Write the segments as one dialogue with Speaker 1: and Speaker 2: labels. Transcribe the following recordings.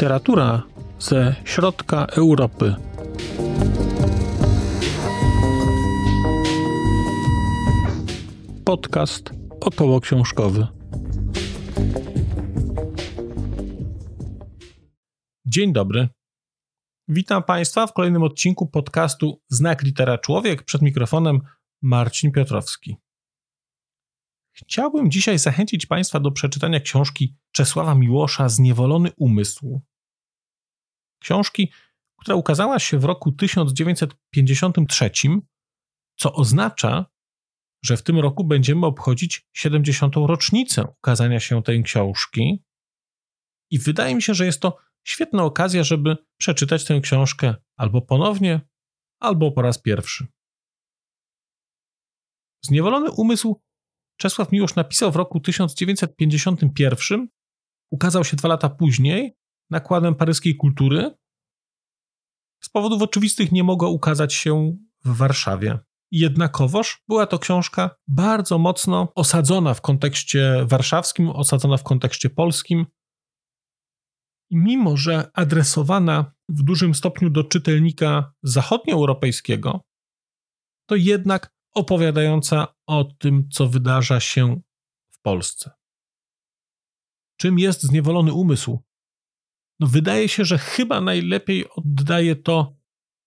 Speaker 1: Literatura ze środka Europy. Podcast około książkowy. Dzień dobry. Witam Państwa w kolejnym odcinku podcastu Znak Litera Człowiek. Przed mikrofonem Marcin Piotrowski. Chciałbym dzisiaj zachęcić Państwa do przeczytania książki Czesława Miłosza Zniewolony umysł. Książki, która ukazała się w roku 1953, co oznacza, że w tym roku będziemy obchodzić 70. rocznicę ukazania się tej książki. I wydaje mi się, że jest to świetna okazja, żeby przeczytać tę książkę albo ponownie, albo po raz pierwszy. Zniewolony umysł Czesław Miłosz napisał w roku 1951, ukazał się dwa lata później nakładem paryskiej kultury. Z powodów oczywistych nie mogła ukazać się w Warszawie. Jednakowoż była to książka bardzo mocno osadzona w kontekście warszawskim, osadzona w kontekście polskim. Mimo, że adresowana w dużym stopniu do czytelnika zachodnioeuropejskiego, to jednak opowiadająca o tym, co wydarza się w Polsce. Czym jest zniewolony umysł? No, wydaje się, że chyba najlepiej oddaje to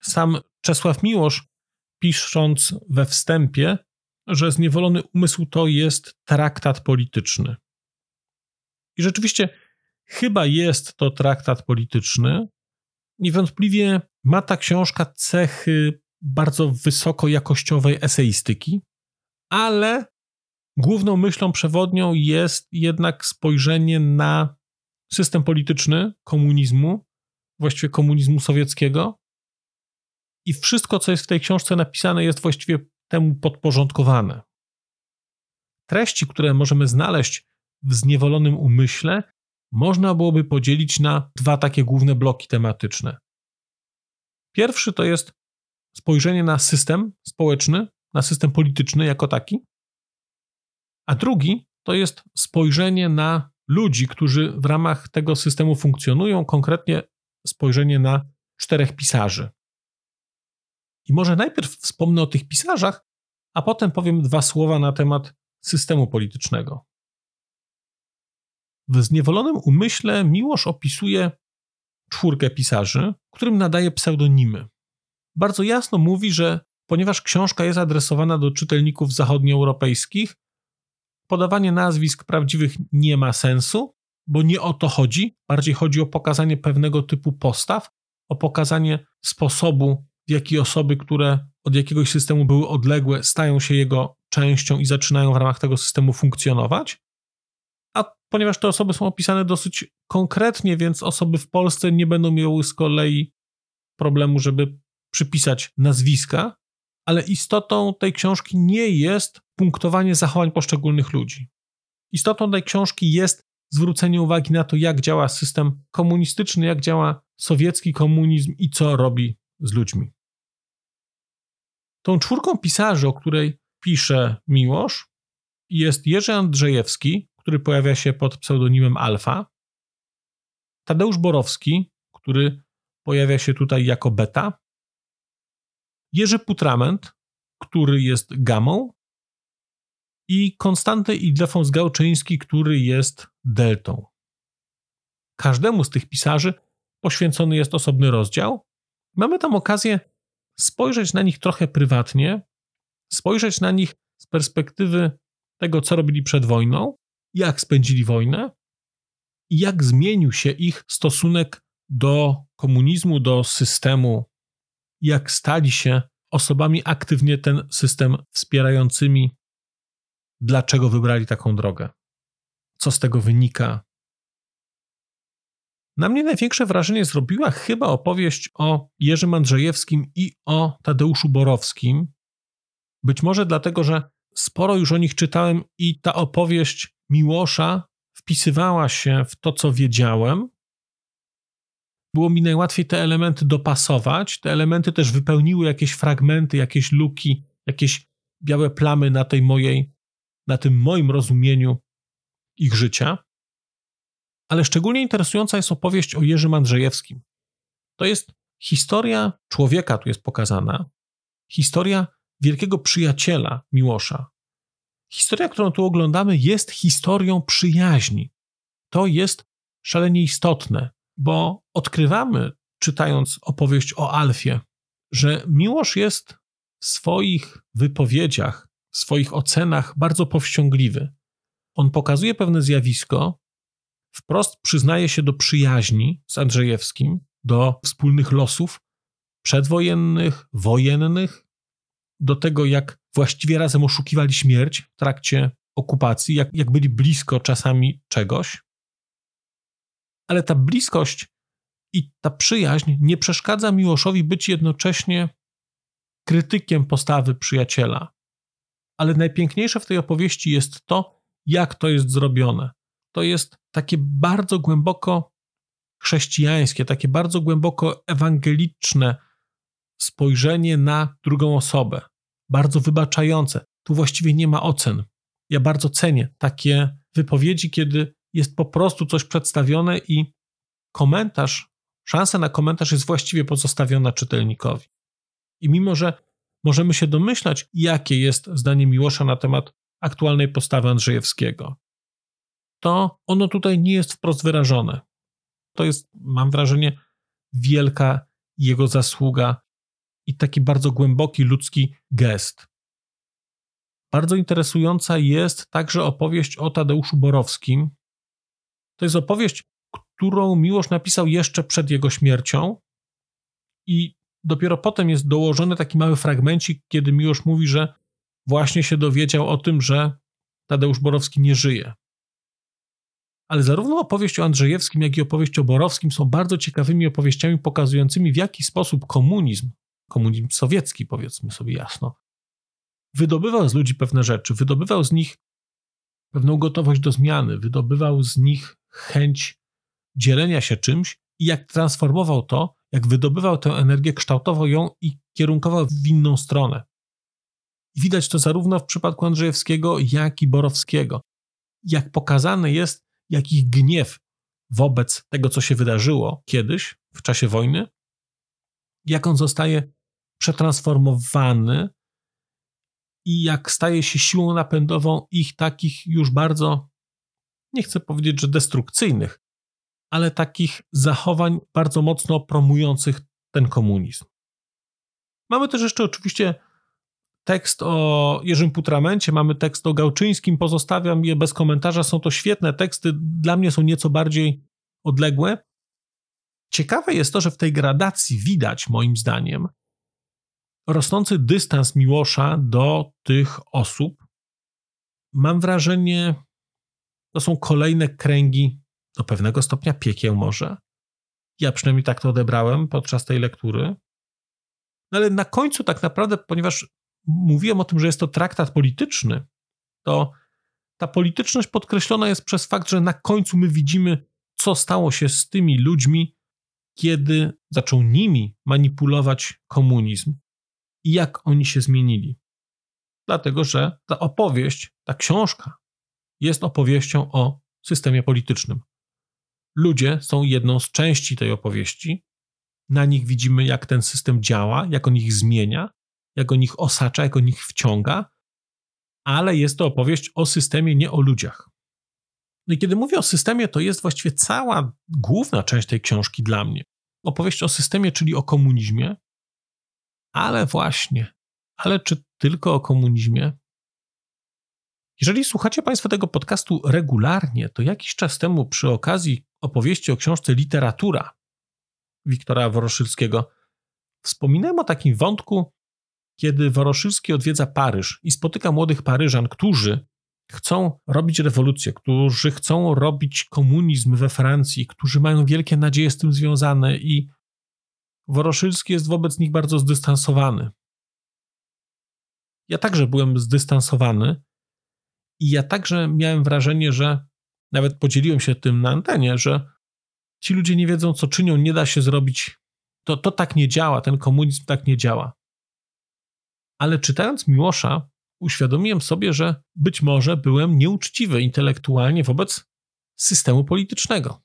Speaker 1: sam Czesław Miłosz, pisząc we wstępie, że zniewolony umysł to jest traktat polityczny. I rzeczywiście chyba jest to traktat polityczny. Niewątpliwie ma ta książka cechy bardzo wysokojakościowej eseistyki, ale główną myślą przewodnią jest jednak spojrzenie na system polityczny komunizmu, właściwie komunizmu sowieckiego. I wszystko, co jest w tej książce napisane, jest właściwie temu podporządkowane. Treści, które możemy znaleźć w zniewolonym umyśle, można byłoby podzielić na dwa takie główne bloki tematyczne. Pierwszy to jest spojrzenie na system społeczny, na system polityczny jako taki, a drugi to jest spojrzenie na ludzi, którzy w ramach tego systemu funkcjonują, konkretnie spojrzenie na czterech pisarzy. I może najpierw wspomnę o tych pisarzach, a potem powiem dwa słowa na temat systemu politycznego. W zniewolonym umyśle Miłosz opisuje czwórkę pisarzy, którym nadaje pseudonimy bardzo jasno mówi, że ponieważ książka jest adresowana do czytelników zachodnioeuropejskich, podawanie nazwisk prawdziwych nie ma sensu, bo nie o to chodzi. Bardziej chodzi o pokazanie pewnego typu postaw, o pokazanie sposobu, w jaki osoby, które od jakiegoś systemu były odległe, stają się jego częścią i zaczynają w ramach tego systemu funkcjonować. A ponieważ te osoby są opisane dosyć konkretnie, więc osoby w Polsce nie będą miały z kolei problemu, żeby przypisać nazwiska, ale istotą tej książki nie jest punktowanie zachowań poszczególnych ludzi. Istotą tej książki jest zwrócenie uwagi na to, jak działa system komunistyczny, jak działa sowiecki komunizm i co robi z ludźmi. Tą czwórką pisarzy, o której pisze Miłosz, jest Jerzy Andrzejewski, który pojawia się pod pseudonimem Alfa, Tadeusz Borowski, który pojawia się tutaj jako Beta, Jerzy Putrament, który jest gamą i Konstanty Idlefons Gałczyński, który jest deltą. Każdemu z tych pisarzy poświęcony jest osobny rozdział. Mamy tam okazję spojrzeć na nich trochę prywatnie, spojrzeć na nich z perspektywy tego, co robili przed wojną, jak spędzili wojnę i jak zmienił się ich stosunek do komunizmu, do systemu jak stali się osobami aktywnie ten system wspierającymi, dlaczego wybrali taką drogę, co z tego wynika. Na mnie największe wrażenie zrobiła chyba opowieść o Jerzym Andrzejewskim i o Tadeuszu Borowskim. Być może dlatego, że sporo już o nich czytałem i ta opowieść Miłosza wpisywała się w to, co wiedziałem, było mi najłatwiej te elementy dopasować. Te elementy też wypełniły jakieś fragmenty, jakieś luki, jakieś białe plamy na tej mojej, na tym moim rozumieniu ich życia. Ale szczególnie interesująca jest opowieść o Jerzym Andrzejewskim. To jest historia człowieka, tu jest pokazana, historia wielkiego przyjaciela Miłosza. Historia, którą tu oglądamy, jest historią przyjaźni. To jest szalenie istotne, bo odkrywamy, czytając opowieść o Alfie, że Miłosz jest w swoich wypowiedziach, w swoich ocenach bardzo powściągliwy. On pokazuje pewne zjawisko, wprost przyznaje się do przyjaźni z Andrzejewskim, do wspólnych losów przedwojennych, wojennych, do tego, jak właściwie razem oszukiwali śmierć w trakcie okupacji, jak, jak byli blisko czasami czegoś. Ale ta bliskość i ta przyjaźń nie przeszkadza Miłoszowi być jednocześnie krytykiem postawy przyjaciela. Ale najpiękniejsze w tej opowieści jest to, jak to jest zrobione. To jest takie bardzo głęboko chrześcijańskie, takie bardzo głęboko ewangeliczne spojrzenie na drugą osobę, bardzo wybaczające. Tu właściwie nie ma ocen. Ja bardzo cenię takie wypowiedzi, kiedy jest po prostu coś przedstawione i komentarz, szansa na komentarz jest właściwie pozostawiona czytelnikowi. I mimo, że możemy się domyślać, jakie jest zdanie Miłosza na temat aktualnej postawy Andrzejewskiego, to ono tutaj nie jest wprost wyrażone. To jest, mam wrażenie, wielka jego zasługa i taki bardzo głęboki ludzki gest. Bardzo interesująca jest także opowieść o Tadeuszu Borowskim. To jest opowieść, którą Miłosz napisał jeszcze przed jego śmiercią i dopiero potem jest dołożony taki mały fragmencik, kiedy Miłosz mówi, że właśnie się dowiedział o tym, że Tadeusz Borowski nie żyje. Ale zarówno opowieść o Andrzejewskim, jak i opowieść o Borowskim są bardzo ciekawymi opowieściami pokazującymi, w jaki sposób komunizm, komunizm sowiecki, powiedzmy sobie jasno, wydobywał z ludzi pewne rzeczy, wydobywał z nich pewną gotowość do zmiany, wydobywał z nich chęć dzielenia się czymś i jak transformował to, jak wydobywał tę energię, kształtował ją i kierunkował w inną stronę. widać to zarówno w przypadku Andrzejewskiego, jak i Borowskiego. Jak pokazane jest, jaki gniew wobec tego, co się wydarzyło kiedyś w czasie wojny, jak on zostaje przetransformowany i jak staje się siłą napędową ich takich już bardzo, nie chcę powiedzieć, że destrukcyjnych, ale takich zachowań bardzo mocno promujących ten komunizm. Mamy też jeszcze oczywiście tekst o Jerzym Putramencie, mamy tekst o Gałczyńskim, pozostawiam je bez komentarza, są to świetne teksty, dla mnie są nieco bardziej odległe. Ciekawe jest to, że w tej gradacji widać, moim zdaniem, rosnący dystans Miłosza do tych osób. Mam wrażenie, to są kolejne kręgi do pewnego stopnia piekieł może. Ja przynajmniej tak to odebrałem podczas tej lektury. No ale na końcu tak naprawdę, ponieważ mówiłem o tym, że jest to traktat polityczny, to ta polityczność podkreślona jest przez fakt, że na końcu my widzimy, co stało się z tymi ludźmi, kiedy zaczął nimi manipulować komunizm i jak oni się zmienili. Dlatego, że ta opowieść, ta książka jest opowieścią o systemie politycznym. Ludzie są jedną z części tej opowieści. Na nich widzimy, jak ten system działa, jak on ich zmienia, jak on ich osacza, jak on ich wciąga, ale jest to opowieść o systemie, nie o ludziach. No i kiedy mówię o systemie, to jest właściwie cała główna część tej książki dla mnie. Opowieść o systemie, czyli o komunizmie, ale właśnie, ale czy tylko o komunizmie? Jeżeli słuchacie Państwo tego podcastu regularnie, to jakiś czas temu przy okazji opowieści o książce Literatura Wiktora Woroszylskiego wspominałem o takim wątku, kiedy Woroszylski odwiedza Paryż i spotyka młodych Paryżan, którzy chcą robić rewolucję, którzy chcą robić komunizm we Francji, którzy mają wielkie nadzieje z tym związane i Woroszylski jest wobec nich bardzo zdystansowany. Ja także byłem zdystansowany i ja także miałem wrażenie, że nawet podzieliłem się tym na antenie, że ci ludzie nie wiedzą, co czynią, nie da się zrobić. To, to tak nie działa, ten komunizm tak nie działa. Ale czytając Miłosza, uświadomiłem sobie, że być może byłem nieuczciwy intelektualnie wobec systemu politycznego.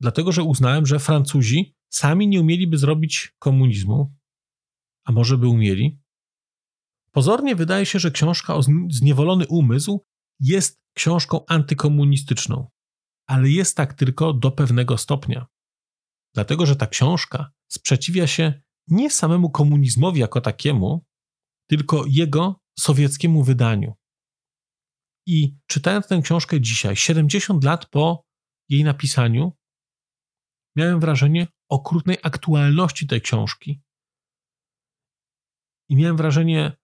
Speaker 1: Dlatego, że uznałem, że Francuzi sami nie umieliby zrobić komunizmu, a może by umieli. Pozornie wydaje się, że książka o zniewolony umysł jest książką antykomunistyczną, ale jest tak tylko do pewnego stopnia. Dlatego, że ta książka sprzeciwia się nie samemu komunizmowi jako takiemu, tylko jego sowieckiemu wydaniu. I czytając tę książkę dzisiaj, 70 lat po jej napisaniu, miałem wrażenie okrutnej aktualności tej książki. I miałem wrażenie,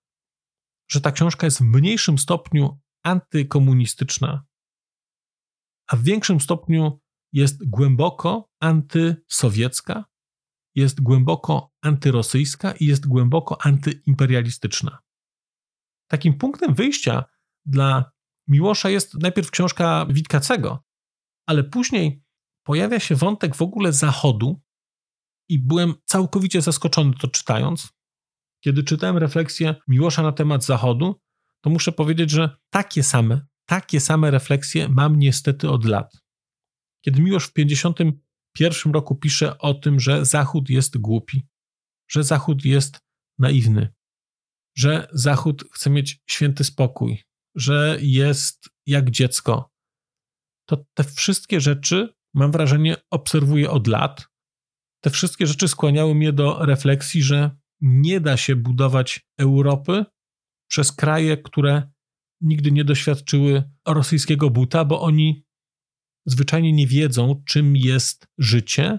Speaker 1: że ta książka jest w mniejszym stopniu antykomunistyczna, a w większym stopniu jest głęboko antysowiecka, jest głęboko antyrosyjska i jest głęboko antyimperialistyczna. Takim punktem wyjścia dla Miłosza jest najpierw książka Witkacego, ale później pojawia się wątek w ogóle Zachodu i byłem całkowicie zaskoczony to czytając. Kiedy czytałem refleksję Miłosza na temat Zachodu, to muszę powiedzieć, że takie same, takie same refleksje mam niestety od lat. Kiedy Miłosz w 51 roku pisze o tym, że Zachód jest głupi, że Zachód jest naiwny, że Zachód chce mieć święty spokój, że jest jak dziecko, to te wszystkie rzeczy, mam wrażenie, obserwuję od lat. Te wszystkie rzeczy skłaniały mnie do refleksji, że nie da się budować Europy przez kraje, które nigdy nie doświadczyły rosyjskiego buta, bo oni zwyczajnie nie wiedzą, czym jest życie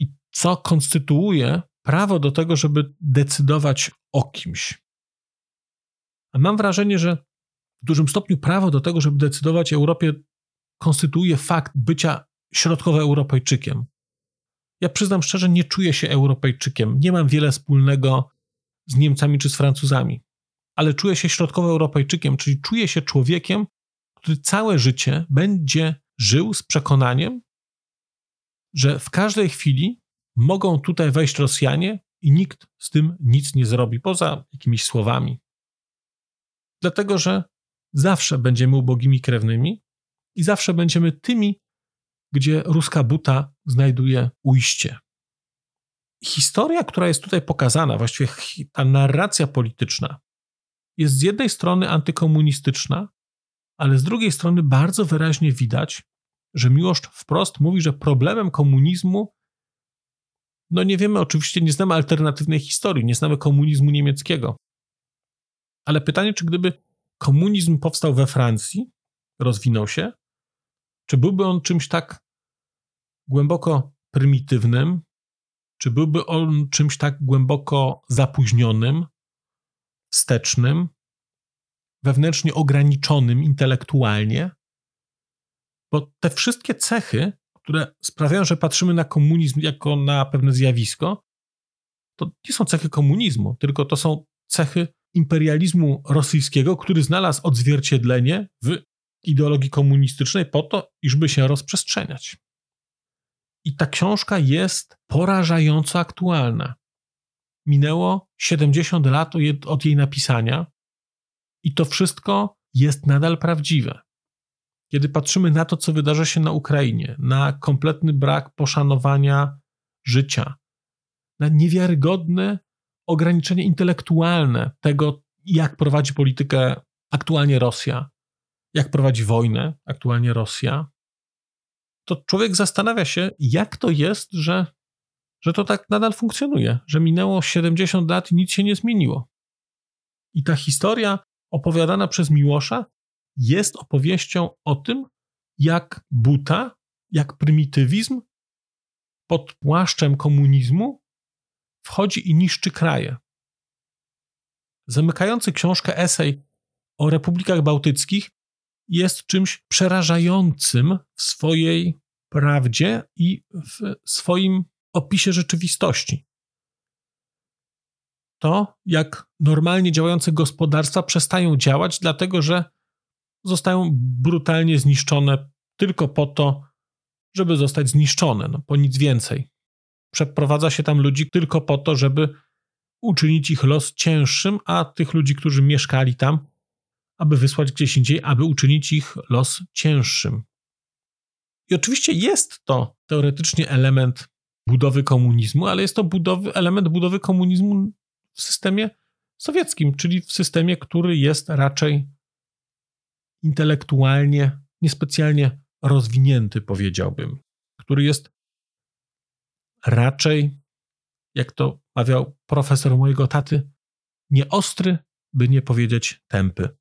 Speaker 1: i co konstytuuje prawo do tego, żeby decydować o kimś. A mam wrażenie, że w dużym stopniu prawo do tego, żeby decydować o Europie, konstytuuje fakt bycia środkowoeuropejczykiem. Ja przyznam szczerze, nie czuję się Europejczykiem. Nie mam wiele wspólnego z Niemcami czy z Francuzami, ale czuję się środkowoeuropejczykiem, czyli czuję się człowiekiem, który całe życie będzie żył z przekonaniem, że w każdej chwili mogą tutaj wejść Rosjanie i nikt z tym nic nie zrobi, poza jakimiś słowami. Dlatego, że zawsze będziemy ubogimi krewnymi i zawsze będziemy tymi, gdzie ruska buta znajduje ujście. Historia, która jest tutaj pokazana, właściwie ta narracja polityczna, jest z jednej strony antykomunistyczna, ale z drugiej strony bardzo wyraźnie widać, że Miłosz wprost mówi, że problemem komunizmu, no nie wiemy, oczywiście nie znamy alternatywnej historii, nie znamy komunizmu niemieckiego. Ale pytanie, czy gdyby komunizm powstał we Francji, rozwinął się, czy byłby on czymś tak głęboko prymitywnym, czy byłby on czymś tak głęboko zapóźnionym, wstecznym, wewnętrznie ograniczonym intelektualnie? Bo te wszystkie cechy, które sprawiają, że patrzymy na komunizm jako na pewne zjawisko, to nie są cechy komunizmu, tylko to są cechy imperializmu rosyjskiego, który znalazł odzwierciedlenie w ideologii komunistycznej po to, iżby się rozprzestrzeniać. I ta książka jest porażająco aktualna. Minęło 70 lat od jej napisania i to wszystko jest nadal prawdziwe. Kiedy patrzymy na to, co wydarza się na Ukrainie, na kompletny brak poszanowania życia, na niewiarygodne ograniczenie intelektualne tego, jak prowadzi politykę aktualnie Rosja, jak prowadzi wojnę aktualnie Rosja, to człowiek zastanawia się, jak to jest, że, że to tak nadal funkcjonuje, że minęło 70 lat i nic się nie zmieniło. I ta historia opowiadana przez Miłosza jest opowieścią o tym, jak buta, jak prymitywizm pod płaszczem komunizmu wchodzi i niszczy kraje. Zamykający książkę esej o republikach bałtyckich jest czymś przerażającym w swojej prawdzie i w swoim opisie rzeczywistości. To, jak normalnie działające gospodarstwa przestają działać, dlatego że zostają brutalnie zniszczone tylko po to, żeby zostać zniszczone, no, po nic więcej. Przeprowadza się tam ludzi tylko po to, żeby uczynić ich los cięższym, a tych ludzi, którzy mieszkali tam, aby wysłać gdzieś indziej, aby uczynić ich los cięższym. I oczywiście jest to teoretycznie element budowy komunizmu, ale jest to budowy, element budowy komunizmu w systemie sowieckim, czyli w systemie, który jest raczej intelektualnie niespecjalnie rozwinięty, powiedziałbym, który jest raczej, jak to mawiał profesor mojego taty, nieostry, by nie powiedzieć tępy.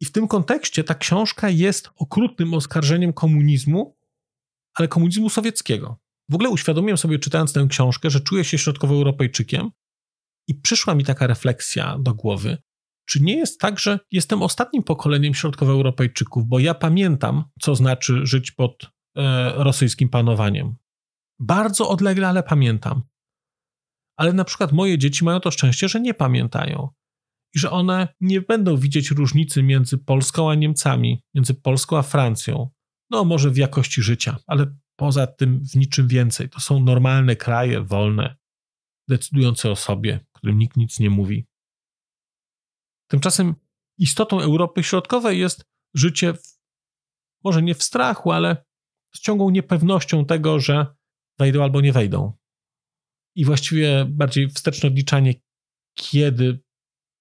Speaker 1: I w tym kontekście ta książka jest okrutnym oskarżeniem komunizmu, ale komunizmu sowieckiego. W ogóle uświadomiłem sobie, czytając tę książkę, że czuję się środkowoeuropejczykiem i przyszła mi taka refleksja do głowy, czy nie jest tak, że jestem ostatnim pokoleniem środkowoeuropejczyków, bo ja pamiętam, co znaczy żyć pod e, rosyjskim panowaniem. Bardzo odlegle, ale pamiętam. Ale na przykład moje dzieci mają to szczęście, że nie pamiętają że one nie będą widzieć różnicy między Polską a Niemcami, między Polską a Francją. No, może w jakości życia, ale poza tym w niczym więcej. To są normalne kraje, wolne, decydujące o sobie, którym nikt nic nie mówi. Tymczasem istotą Europy Środkowej jest życie, w, może nie w strachu, ale z ciągłą niepewnością tego, że wejdą albo nie wejdą. I właściwie bardziej wsteczne odliczanie, kiedy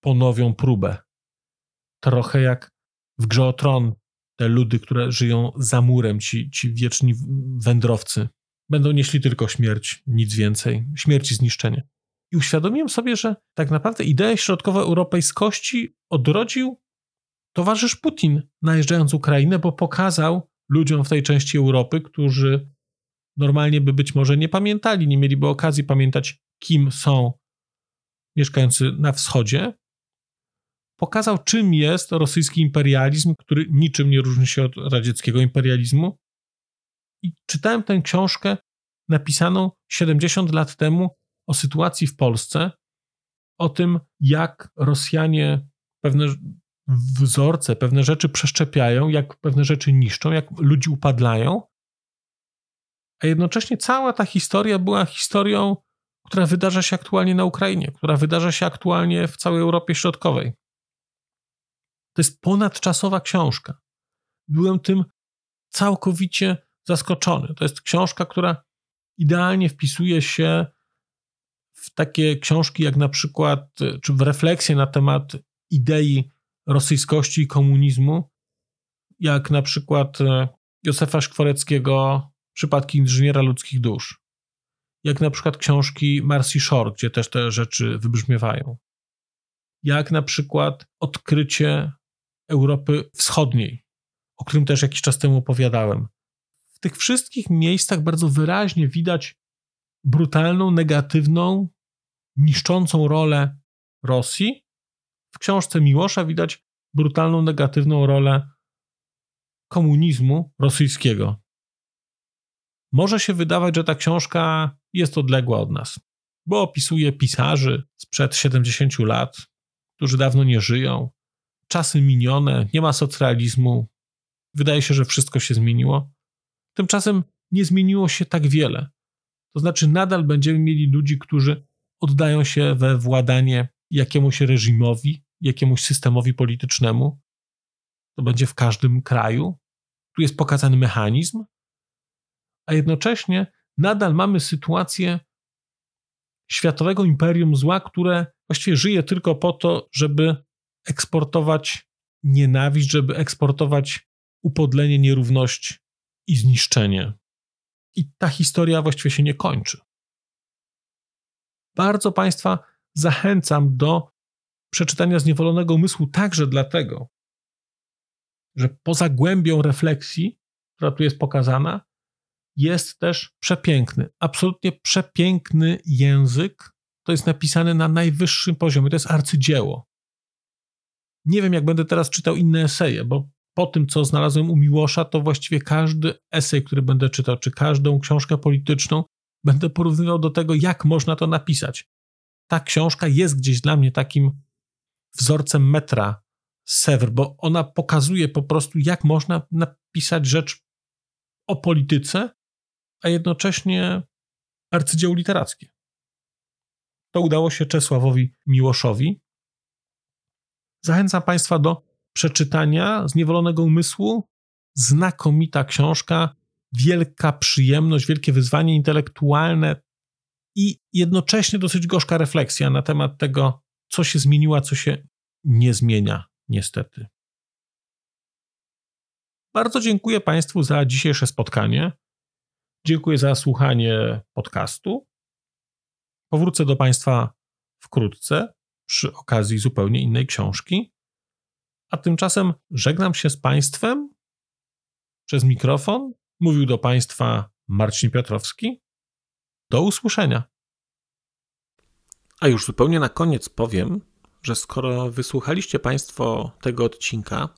Speaker 1: ponowią próbę. Trochę jak w grze o tron, te ludy, które żyją za murem, ci, ci wieczni wędrowcy, będą nieśli tylko śmierć, nic więcej, śmierć i zniszczenie. I uświadomiłem sobie, że tak naprawdę ideę środkowoeuropejskości odrodził towarzysz Putin, najeżdżając Ukrainę, bo pokazał ludziom w tej części Europy, którzy normalnie by być może nie pamiętali, nie mieliby okazji pamiętać, kim są mieszkający na wschodzie, pokazał, czym jest rosyjski imperializm, który niczym nie różni się od radzieckiego imperializmu. I czytałem tę książkę napisaną 70 lat temu o sytuacji w Polsce, o tym, jak Rosjanie pewne wzorce, pewne rzeczy przeszczepiają, jak pewne rzeczy niszczą, jak ludzi upadlają. A jednocześnie cała ta historia była historią, która wydarza się aktualnie na Ukrainie, która wydarza się aktualnie w całej Europie Środkowej. To jest ponadczasowa książka. Byłem tym całkowicie zaskoczony. To jest książka, która idealnie wpisuje się w takie książki jak na przykład, czy w refleksję na temat idei rosyjskości i komunizmu, jak na przykład e, Józefa Szkworeckiego Przypadki inżyniera ludzkich dusz, jak na przykład książki Marcy Shore, gdzie też te rzeczy wybrzmiewają, jak na przykład Odkrycie Europy Wschodniej, o którym też jakiś czas temu opowiadałem. W tych wszystkich miejscach bardzo wyraźnie widać brutalną, negatywną, niszczącą rolę Rosji. W książce Miłosza widać brutalną, negatywną rolę komunizmu rosyjskiego. Może się wydawać, że ta książka jest odległa od nas, bo opisuje pisarzy sprzed 70 lat, którzy dawno nie żyją, czasy minione, nie ma socrealizmu. Wydaje się, że wszystko się zmieniło. Tymczasem nie zmieniło się tak wiele. To znaczy, nadal będziemy mieli ludzi, którzy oddają się we władanie jakiemuś reżimowi, jakiemuś systemowi politycznemu. To będzie w każdym kraju. Tu jest pokazany mechanizm, a jednocześnie nadal mamy sytuację światowego imperium zła, które właściwie żyje tylko po to, żeby eksportować nienawiść, żeby eksportować upodlenie, nierówność i zniszczenie. I ta historia właściwie się nie kończy. Bardzo Państwa zachęcam do przeczytania Zniewolonego Umysłu także dlatego, że poza głębią refleksji, która tu jest pokazana, jest też przepiękny, absolutnie przepiękny język. To jest napisane na najwyższym poziomie, to jest arcydzieło. Nie wiem, jak będę teraz czytał inne eseje, bo po tym, co znalazłem u Miłosza, to właściwie każdy esej, który będę czytał, czy każdą książkę polityczną, będę porównywał do tego, jak można to napisać. Ta książka jest gdzieś dla mnie takim wzorcem metra Sewr, bo ona pokazuje po prostu, jak można napisać rzecz o polityce, a jednocześnie arcydzieło literackie. To udało się Czesławowi Miłoszowi. Zachęcam Państwa do przeczytania Zniewolonego Umysłu. Znakomita książka, wielka przyjemność, wielkie wyzwanie intelektualne i jednocześnie dosyć gorzka refleksja na temat tego, co się zmieniło, co się nie zmienia, niestety. Bardzo dziękuję Państwu za dzisiejsze spotkanie. Dziękuję za słuchanie podcastu. Powrócę do Państwa wkrótce przy okazji zupełnie innej książki. A tymczasem żegnam się z Państwem przez mikrofon. Mówił do Państwa Marcin Piotrowski. Do usłyszenia. A już zupełnie na koniec powiem, że skoro wysłuchaliście Państwo tego odcinka,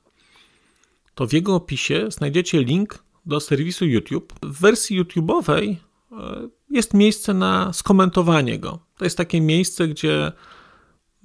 Speaker 1: to w jego opisie znajdziecie link do serwisu YouTube. W wersji YouTube'owej e, jest miejsce na skomentowanie go. To jest takie miejsce, gdzie